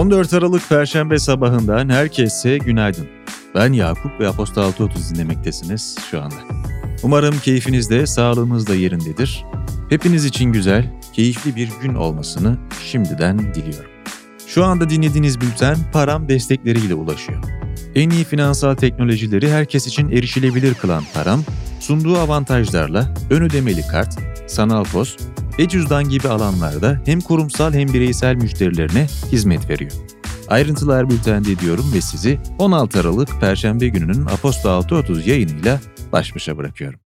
14 Aralık Perşembe sabahından herkese günaydın. Ben Yakup ve Aposta 630 dinlemektesiniz şu anda. Umarım keyfiniz de sağlığınız da yerindedir. Hepiniz için güzel, keyifli bir gün olmasını şimdiden diliyorum. Şu anda dinlediğiniz bülten Param destekleriyle ulaşıyor. En iyi finansal teknolojileri herkes için erişilebilir kılan Param, sunduğu avantajlarla ön ödemeli kart, sanal pos, e-cüzdan gibi alanlarda hem kurumsal hem bireysel müşterilerine hizmet veriyor. Ayrıntılar bültende diyorum ve sizi 16 Aralık Perşembe gününün Aposto 6.30 yayınıyla baş başa bırakıyorum.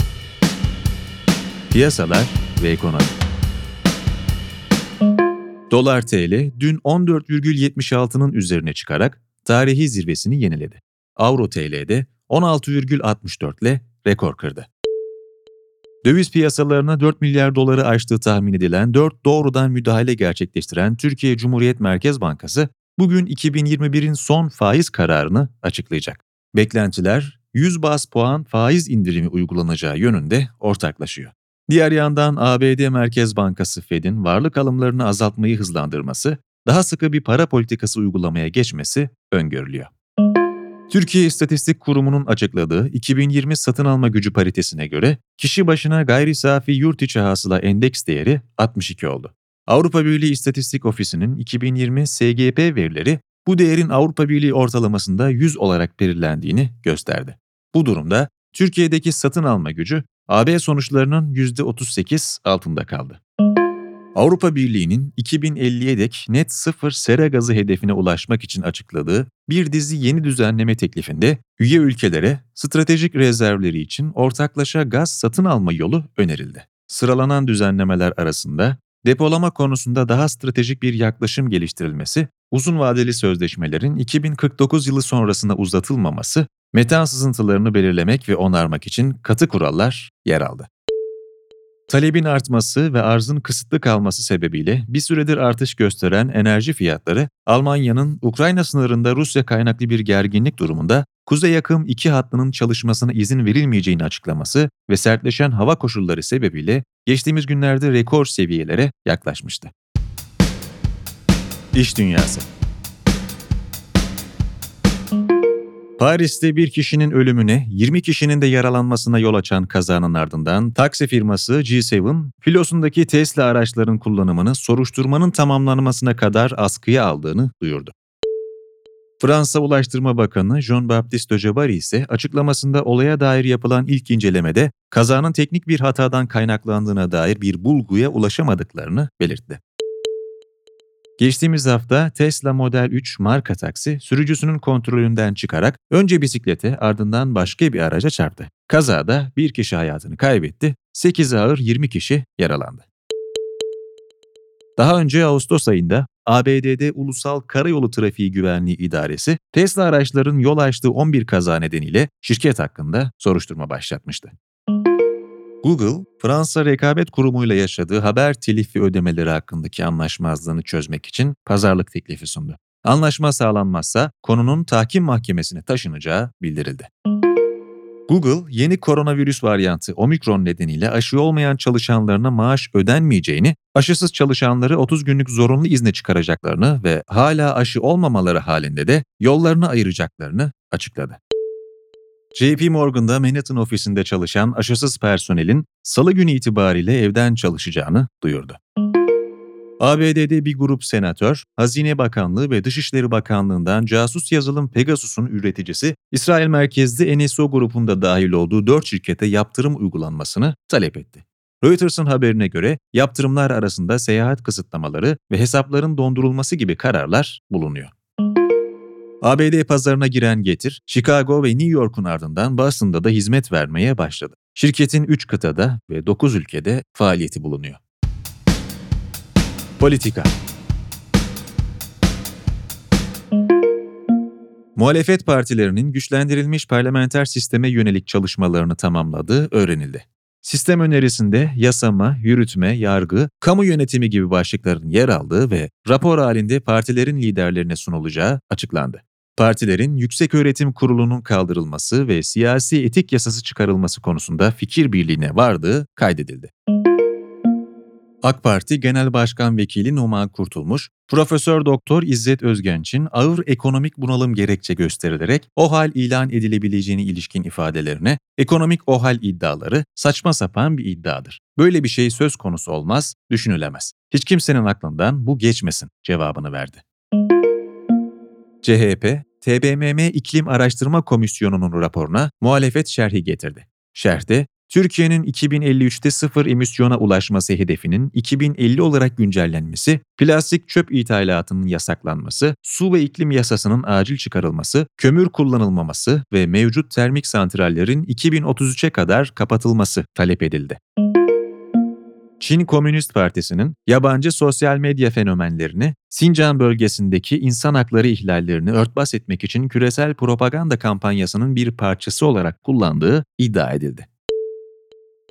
Piyasalar ve ekonomi Dolar TL dün 14,76'nın üzerine çıkarak tarihi zirvesini yeniledi. Avro TL'de 16,64 ile rekor kırdı. Döviz piyasalarına 4 milyar doları aştığı tahmin edilen 4 doğrudan müdahale gerçekleştiren Türkiye Cumhuriyet Merkez Bankası bugün 2021'in son faiz kararını açıklayacak. Beklentiler 100 bas puan faiz indirimi uygulanacağı yönünde ortaklaşıyor. Diğer yandan ABD Merkez Bankası Fed'in varlık alımlarını azaltmayı hızlandırması, daha sıkı bir para politikası uygulamaya geçmesi öngörülüyor. Türkiye İstatistik Kurumu'nun açıkladığı 2020 satın alma gücü paritesine göre kişi başına gayri safi yurt içi hasıla endeks değeri 62 oldu. Avrupa Birliği İstatistik Ofisi'nin 2020 SGP verileri bu değerin Avrupa Birliği ortalamasında 100 olarak belirlendiğini gösterdi. Bu durumda Türkiye'deki satın alma gücü AB sonuçlarının %38 altında kaldı. Avrupa Birliği'nin 2050'ye dek net sıfır sera gazı hedefine ulaşmak için açıkladığı bir dizi yeni düzenleme teklifinde üye ülkelere stratejik rezervleri için ortaklaşa gaz satın alma yolu önerildi. Sıralanan düzenlemeler arasında depolama konusunda daha stratejik bir yaklaşım geliştirilmesi, uzun vadeli sözleşmelerin 2049 yılı sonrasına uzatılmaması, metan sızıntılarını belirlemek ve onarmak için katı kurallar yer aldı. Talebin artması ve arzın kısıtlı kalması sebebiyle bir süredir artış gösteren enerji fiyatları, Almanya'nın Ukrayna sınırında Rusya kaynaklı bir gerginlik durumunda Kuzey Yakım 2 hattının çalışmasına izin verilmeyeceğini açıklaması ve sertleşen hava koşulları sebebiyle geçtiğimiz günlerde rekor seviyelere yaklaşmıştı. İş Dünyası Paris'te bir kişinin ölümüne, 20 kişinin de yaralanmasına yol açan kazanın ardından taksi firması G7, filosundaki Tesla araçların kullanımını soruşturmanın tamamlanmasına kadar askıya aldığını duyurdu. Fransa Ulaştırma Bakanı Jean-Baptiste Dojabari ise açıklamasında olaya dair yapılan ilk incelemede kazanın teknik bir hatadan kaynaklandığına dair bir bulguya ulaşamadıklarını belirtti. Geçtiğimiz hafta Tesla Model 3 marka taksi sürücüsünün kontrolünden çıkarak önce bisiklete ardından başka bir araca çarptı. Kazada bir kişi hayatını kaybetti, 8 ağır 20 kişi yaralandı. Daha önce Ağustos ayında ABD'de Ulusal Karayolu Trafiği Güvenliği İdaresi, Tesla araçların yol açtığı 11 kaza nedeniyle şirket hakkında soruşturma başlatmıştı. Google, Fransa Rekabet Kurumu ile yaşadığı haber telifi ödemeleri hakkındaki anlaşmazlığını çözmek için pazarlık teklifi sundu. Anlaşma sağlanmazsa konunun tahkim mahkemesine taşınacağı bildirildi. Google, yeni koronavirüs varyantı Omikron nedeniyle aşı olmayan çalışanlarına maaş ödenmeyeceğini, aşısız çalışanları 30 günlük zorunlu izne çıkaracaklarını ve hala aşı olmamaları halinde de yollarını ayıracaklarını açıkladı. JP Morgan'da Manhattan ofisinde çalışan aşısız personelin salı günü itibariyle evden çalışacağını duyurdu. ABD'de bir grup senatör, Hazine Bakanlığı ve Dışişleri Bakanlığı'ndan casus yazılım Pegasus'un üreticisi, İsrail merkezli NSO grubunda dahil olduğu 4 şirkete yaptırım uygulanmasını talep etti. Reuters'ın haberine göre yaptırımlar arasında seyahat kısıtlamaları ve hesapların dondurulması gibi kararlar bulunuyor. ABD pazarına giren Getir, Chicago ve New York'un ardından Boston'da da hizmet vermeye başladı. Şirketin 3 kıtada ve 9 ülkede faaliyeti bulunuyor. Politika Muhalefet partilerinin güçlendirilmiş parlamenter sisteme yönelik çalışmalarını tamamladığı öğrenildi. Sistem önerisinde yasama, yürütme, yargı, kamu yönetimi gibi başlıkların yer aldığı ve rapor halinde partilerin liderlerine sunulacağı açıklandı partilerin Yüksek Öğretim Kurulu'nun kaldırılması ve siyasi etik yasası çıkarılması konusunda fikir birliğine vardığı kaydedildi. AK Parti Genel Başkan Vekili Numan Kurtulmuş, Profesör Doktor İzzet Özgenç'in ağır ekonomik bunalım gerekçe gösterilerek OHAL ilan edilebileceğine ilişkin ifadelerine ekonomik OHAL iddiaları saçma sapan bir iddiadır. Böyle bir şey söz konusu olmaz, düşünülemez. Hiç kimsenin aklından bu geçmesin cevabını verdi. CHP, TBMM İklim Araştırma Komisyonu'nun raporuna muhalefet şerhi getirdi. Şerhte, Türkiye'nin 2053'te sıfır emisyona ulaşması hedefinin 2050 olarak güncellenmesi, plastik çöp ithalatının yasaklanması, su ve iklim yasasının acil çıkarılması, kömür kullanılmaması ve mevcut termik santrallerin 2033'e kadar kapatılması talep edildi. Çin Komünist Partisi'nin yabancı sosyal medya fenomenlerini Sincan bölgesindeki insan hakları ihlallerini örtbas etmek için küresel propaganda kampanyasının bir parçası olarak kullandığı iddia edildi.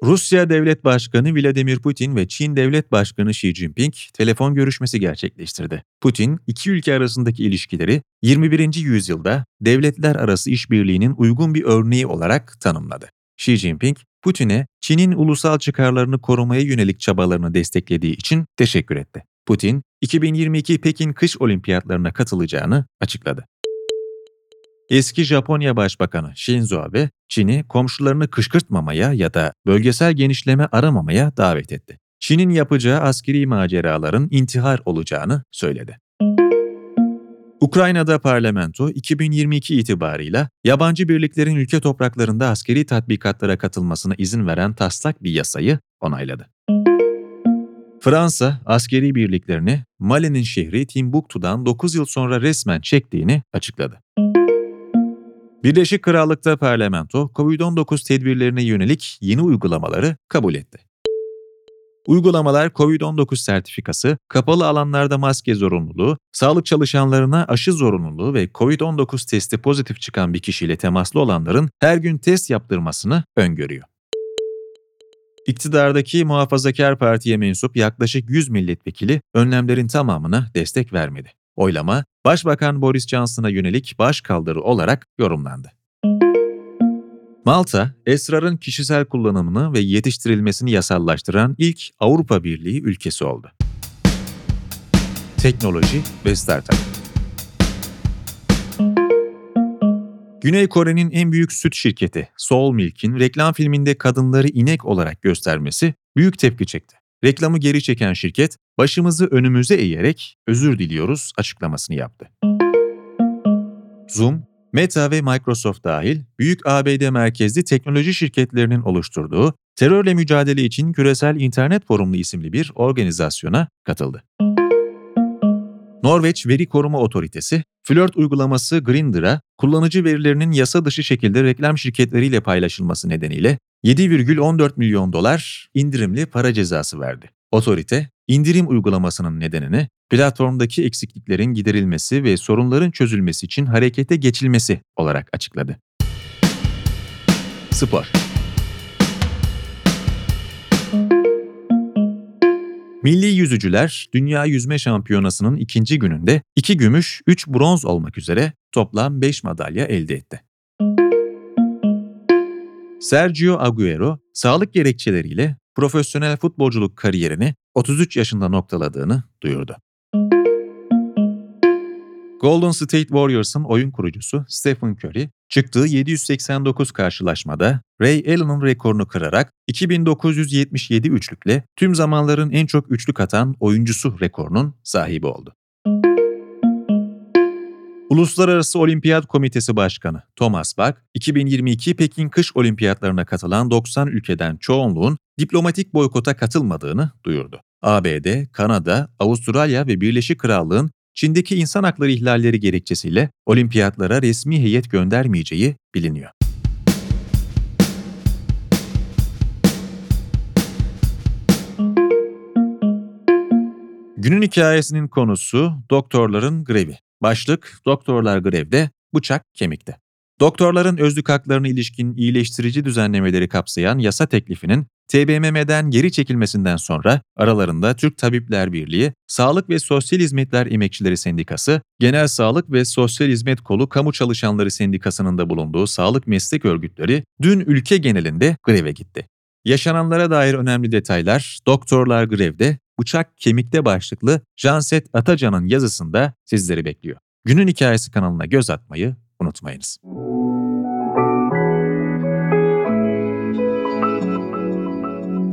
Rusya Devlet Başkanı Vladimir Putin ve Çin Devlet Başkanı Xi Jinping telefon görüşmesi gerçekleştirdi. Putin, iki ülke arasındaki ilişkileri 21. yüzyılda devletler arası işbirliğinin uygun bir örneği olarak tanımladı. Xi Jinping, Putin'e Çin'in ulusal çıkarlarını korumaya yönelik çabalarını desteklediği için teşekkür etti. Putin, 2022 Pekin kış olimpiyatlarına katılacağını açıkladı. Eski Japonya Başbakanı Shinzo Abe, Çin'i komşularını kışkırtmamaya ya da bölgesel genişleme aramamaya davet etti. Çin'in yapacağı askeri maceraların intihar olacağını söyledi. Ukrayna'da parlamento 2022 itibarıyla yabancı birliklerin ülke topraklarında askeri tatbikatlara katılmasına izin veren taslak bir yasayı onayladı. Fransa, askeri birliklerini Mali'nin şehri Timbuktu'dan 9 yıl sonra resmen çektiğini açıkladı. Birleşik Krallık'ta parlamento, COVID-19 tedbirlerine yönelik yeni uygulamaları kabul etti. Uygulamalar COVID-19 sertifikası, kapalı alanlarda maske zorunluluğu, sağlık çalışanlarına aşı zorunluluğu ve COVID-19 testi pozitif çıkan bir kişiyle temaslı olanların her gün test yaptırmasını öngörüyor. İktidardaki Muhafazakar Parti'ye mensup yaklaşık 100 milletvekili önlemlerin tamamına destek vermedi. Oylama, Başbakan Boris Johnson'a yönelik başkaldırı olarak yorumlandı. Malta, esrarın kişisel kullanımını ve yetiştirilmesini yasallaştıran ilk Avrupa Birliği ülkesi oldu. Teknoloji ve Startup Güney Kore'nin en büyük süt şirketi Soul Milk'in reklam filminde kadınları inek olarak göstermesi büyük tepki çekti. Reklamı geri çeken şirket, başımızı önümüze eğerek özür diliyoruz açıklamasını yaptı. Zoom, Meta ve Microsoft dahil büyük ABD merkezli teknoloji şirketlerinin oluşturduğu Terörle Mücadele için Küresel İnternet Forumlu isimli bir organizasyona katıldı. Norveç Veri Koruma Otoritesi, flört uygulaması Grindr'a kullanıcı verilerinin yasa dışı şekilde reklam şirketleriyle paylaşılması nedeniyle 7,14 milyon dolar indirimli para cezası verdi. Otorite, indirim uygulamasının nedenini platformdaki eksikliklerin giderilmesi ve sorunların çözülmesi için harekete geçilmesi olarak açıkladı. Spor Milli yüzücüler Dünya Yüzme Şampiyonası'nın ikinci gününde 2 gümüş, 3 bronz olmak üzere toplam 5 madalya elde etti. Sergio Agüero, sağlık gerekçeleriyle profesyonel futbolculuk kariyerini 33 yaşında noktaladığını duyurdu. Golden State Warriors'ın oyun kurucusu Stephen Curry, çıktığı 789 karşılaşmada Ray Allen'ın rekorunu kırarak 2977 üçlükle tüm zamanların en çok üçlük atan oyuncusu rekorunun sahibi oldu. Uluslararası Olimpiyat Komitesi Başkanı Thomas Bach, 2022 Pekin Kış Olimpiyatlarına katılan 90 ülkeden çoğunluğun diplomatik boykota katılmadığını duyurdu. ABD, Kanada, Avustralya ve Birleşik Krallığın Çin'deki insan hakları ihlalleri gerekçesiyle olimpiyatlara resmi heyet göndermeyeceği biliniyor. Günün hikayesinin konusu doktorların grevi. Başlık doktorlar grevde, bıçak kemikte. Doktorların özlük haklarına ilişkin iyileştirici düzenlemeleri kapsayan yasa teklifinin TBMM'den geri çekilmesinden sonra aralarında Türk Tabipler Birliği, Sağlık ve Sosyal Hizmetler Emekçileri Sendikası, Genel Sağlık ve Sosyal Hizmet Kolu Kamu Çalışanları Sendikası'nın da bulunduğu sağlık meslek örgütleri dün ülke genelinde greve gitti. Yaşananlara dair önemli detaylar Doktorlar Grev'de Bıçak Kemikte başlıklı Janset Atacan'ın yazısında sizleri bekliyor. Günün Hikayesi kanalına göz atmayı unutmayınız.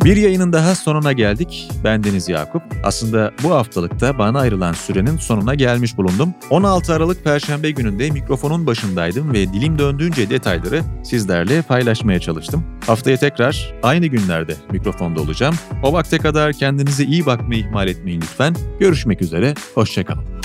Bir yayının daha sonuna geldik. Ben Deniz Yakup. Aslında bu haftalıkta bana ayrılan sürenin sonuna gelmiş bulundum. 16 Aralık Perşembe gününde mikrofonun başındaydım ve dilim döndüğünce detayları sizlerle paylaşmaya çalıştım. Haftaya tekrar aynı günlerde mikrofonda olacağım. O vakte kadar kendinize iyi bakmayı ihmal etmeyin lütfen. Görüşmek üzere, hoşçakalın.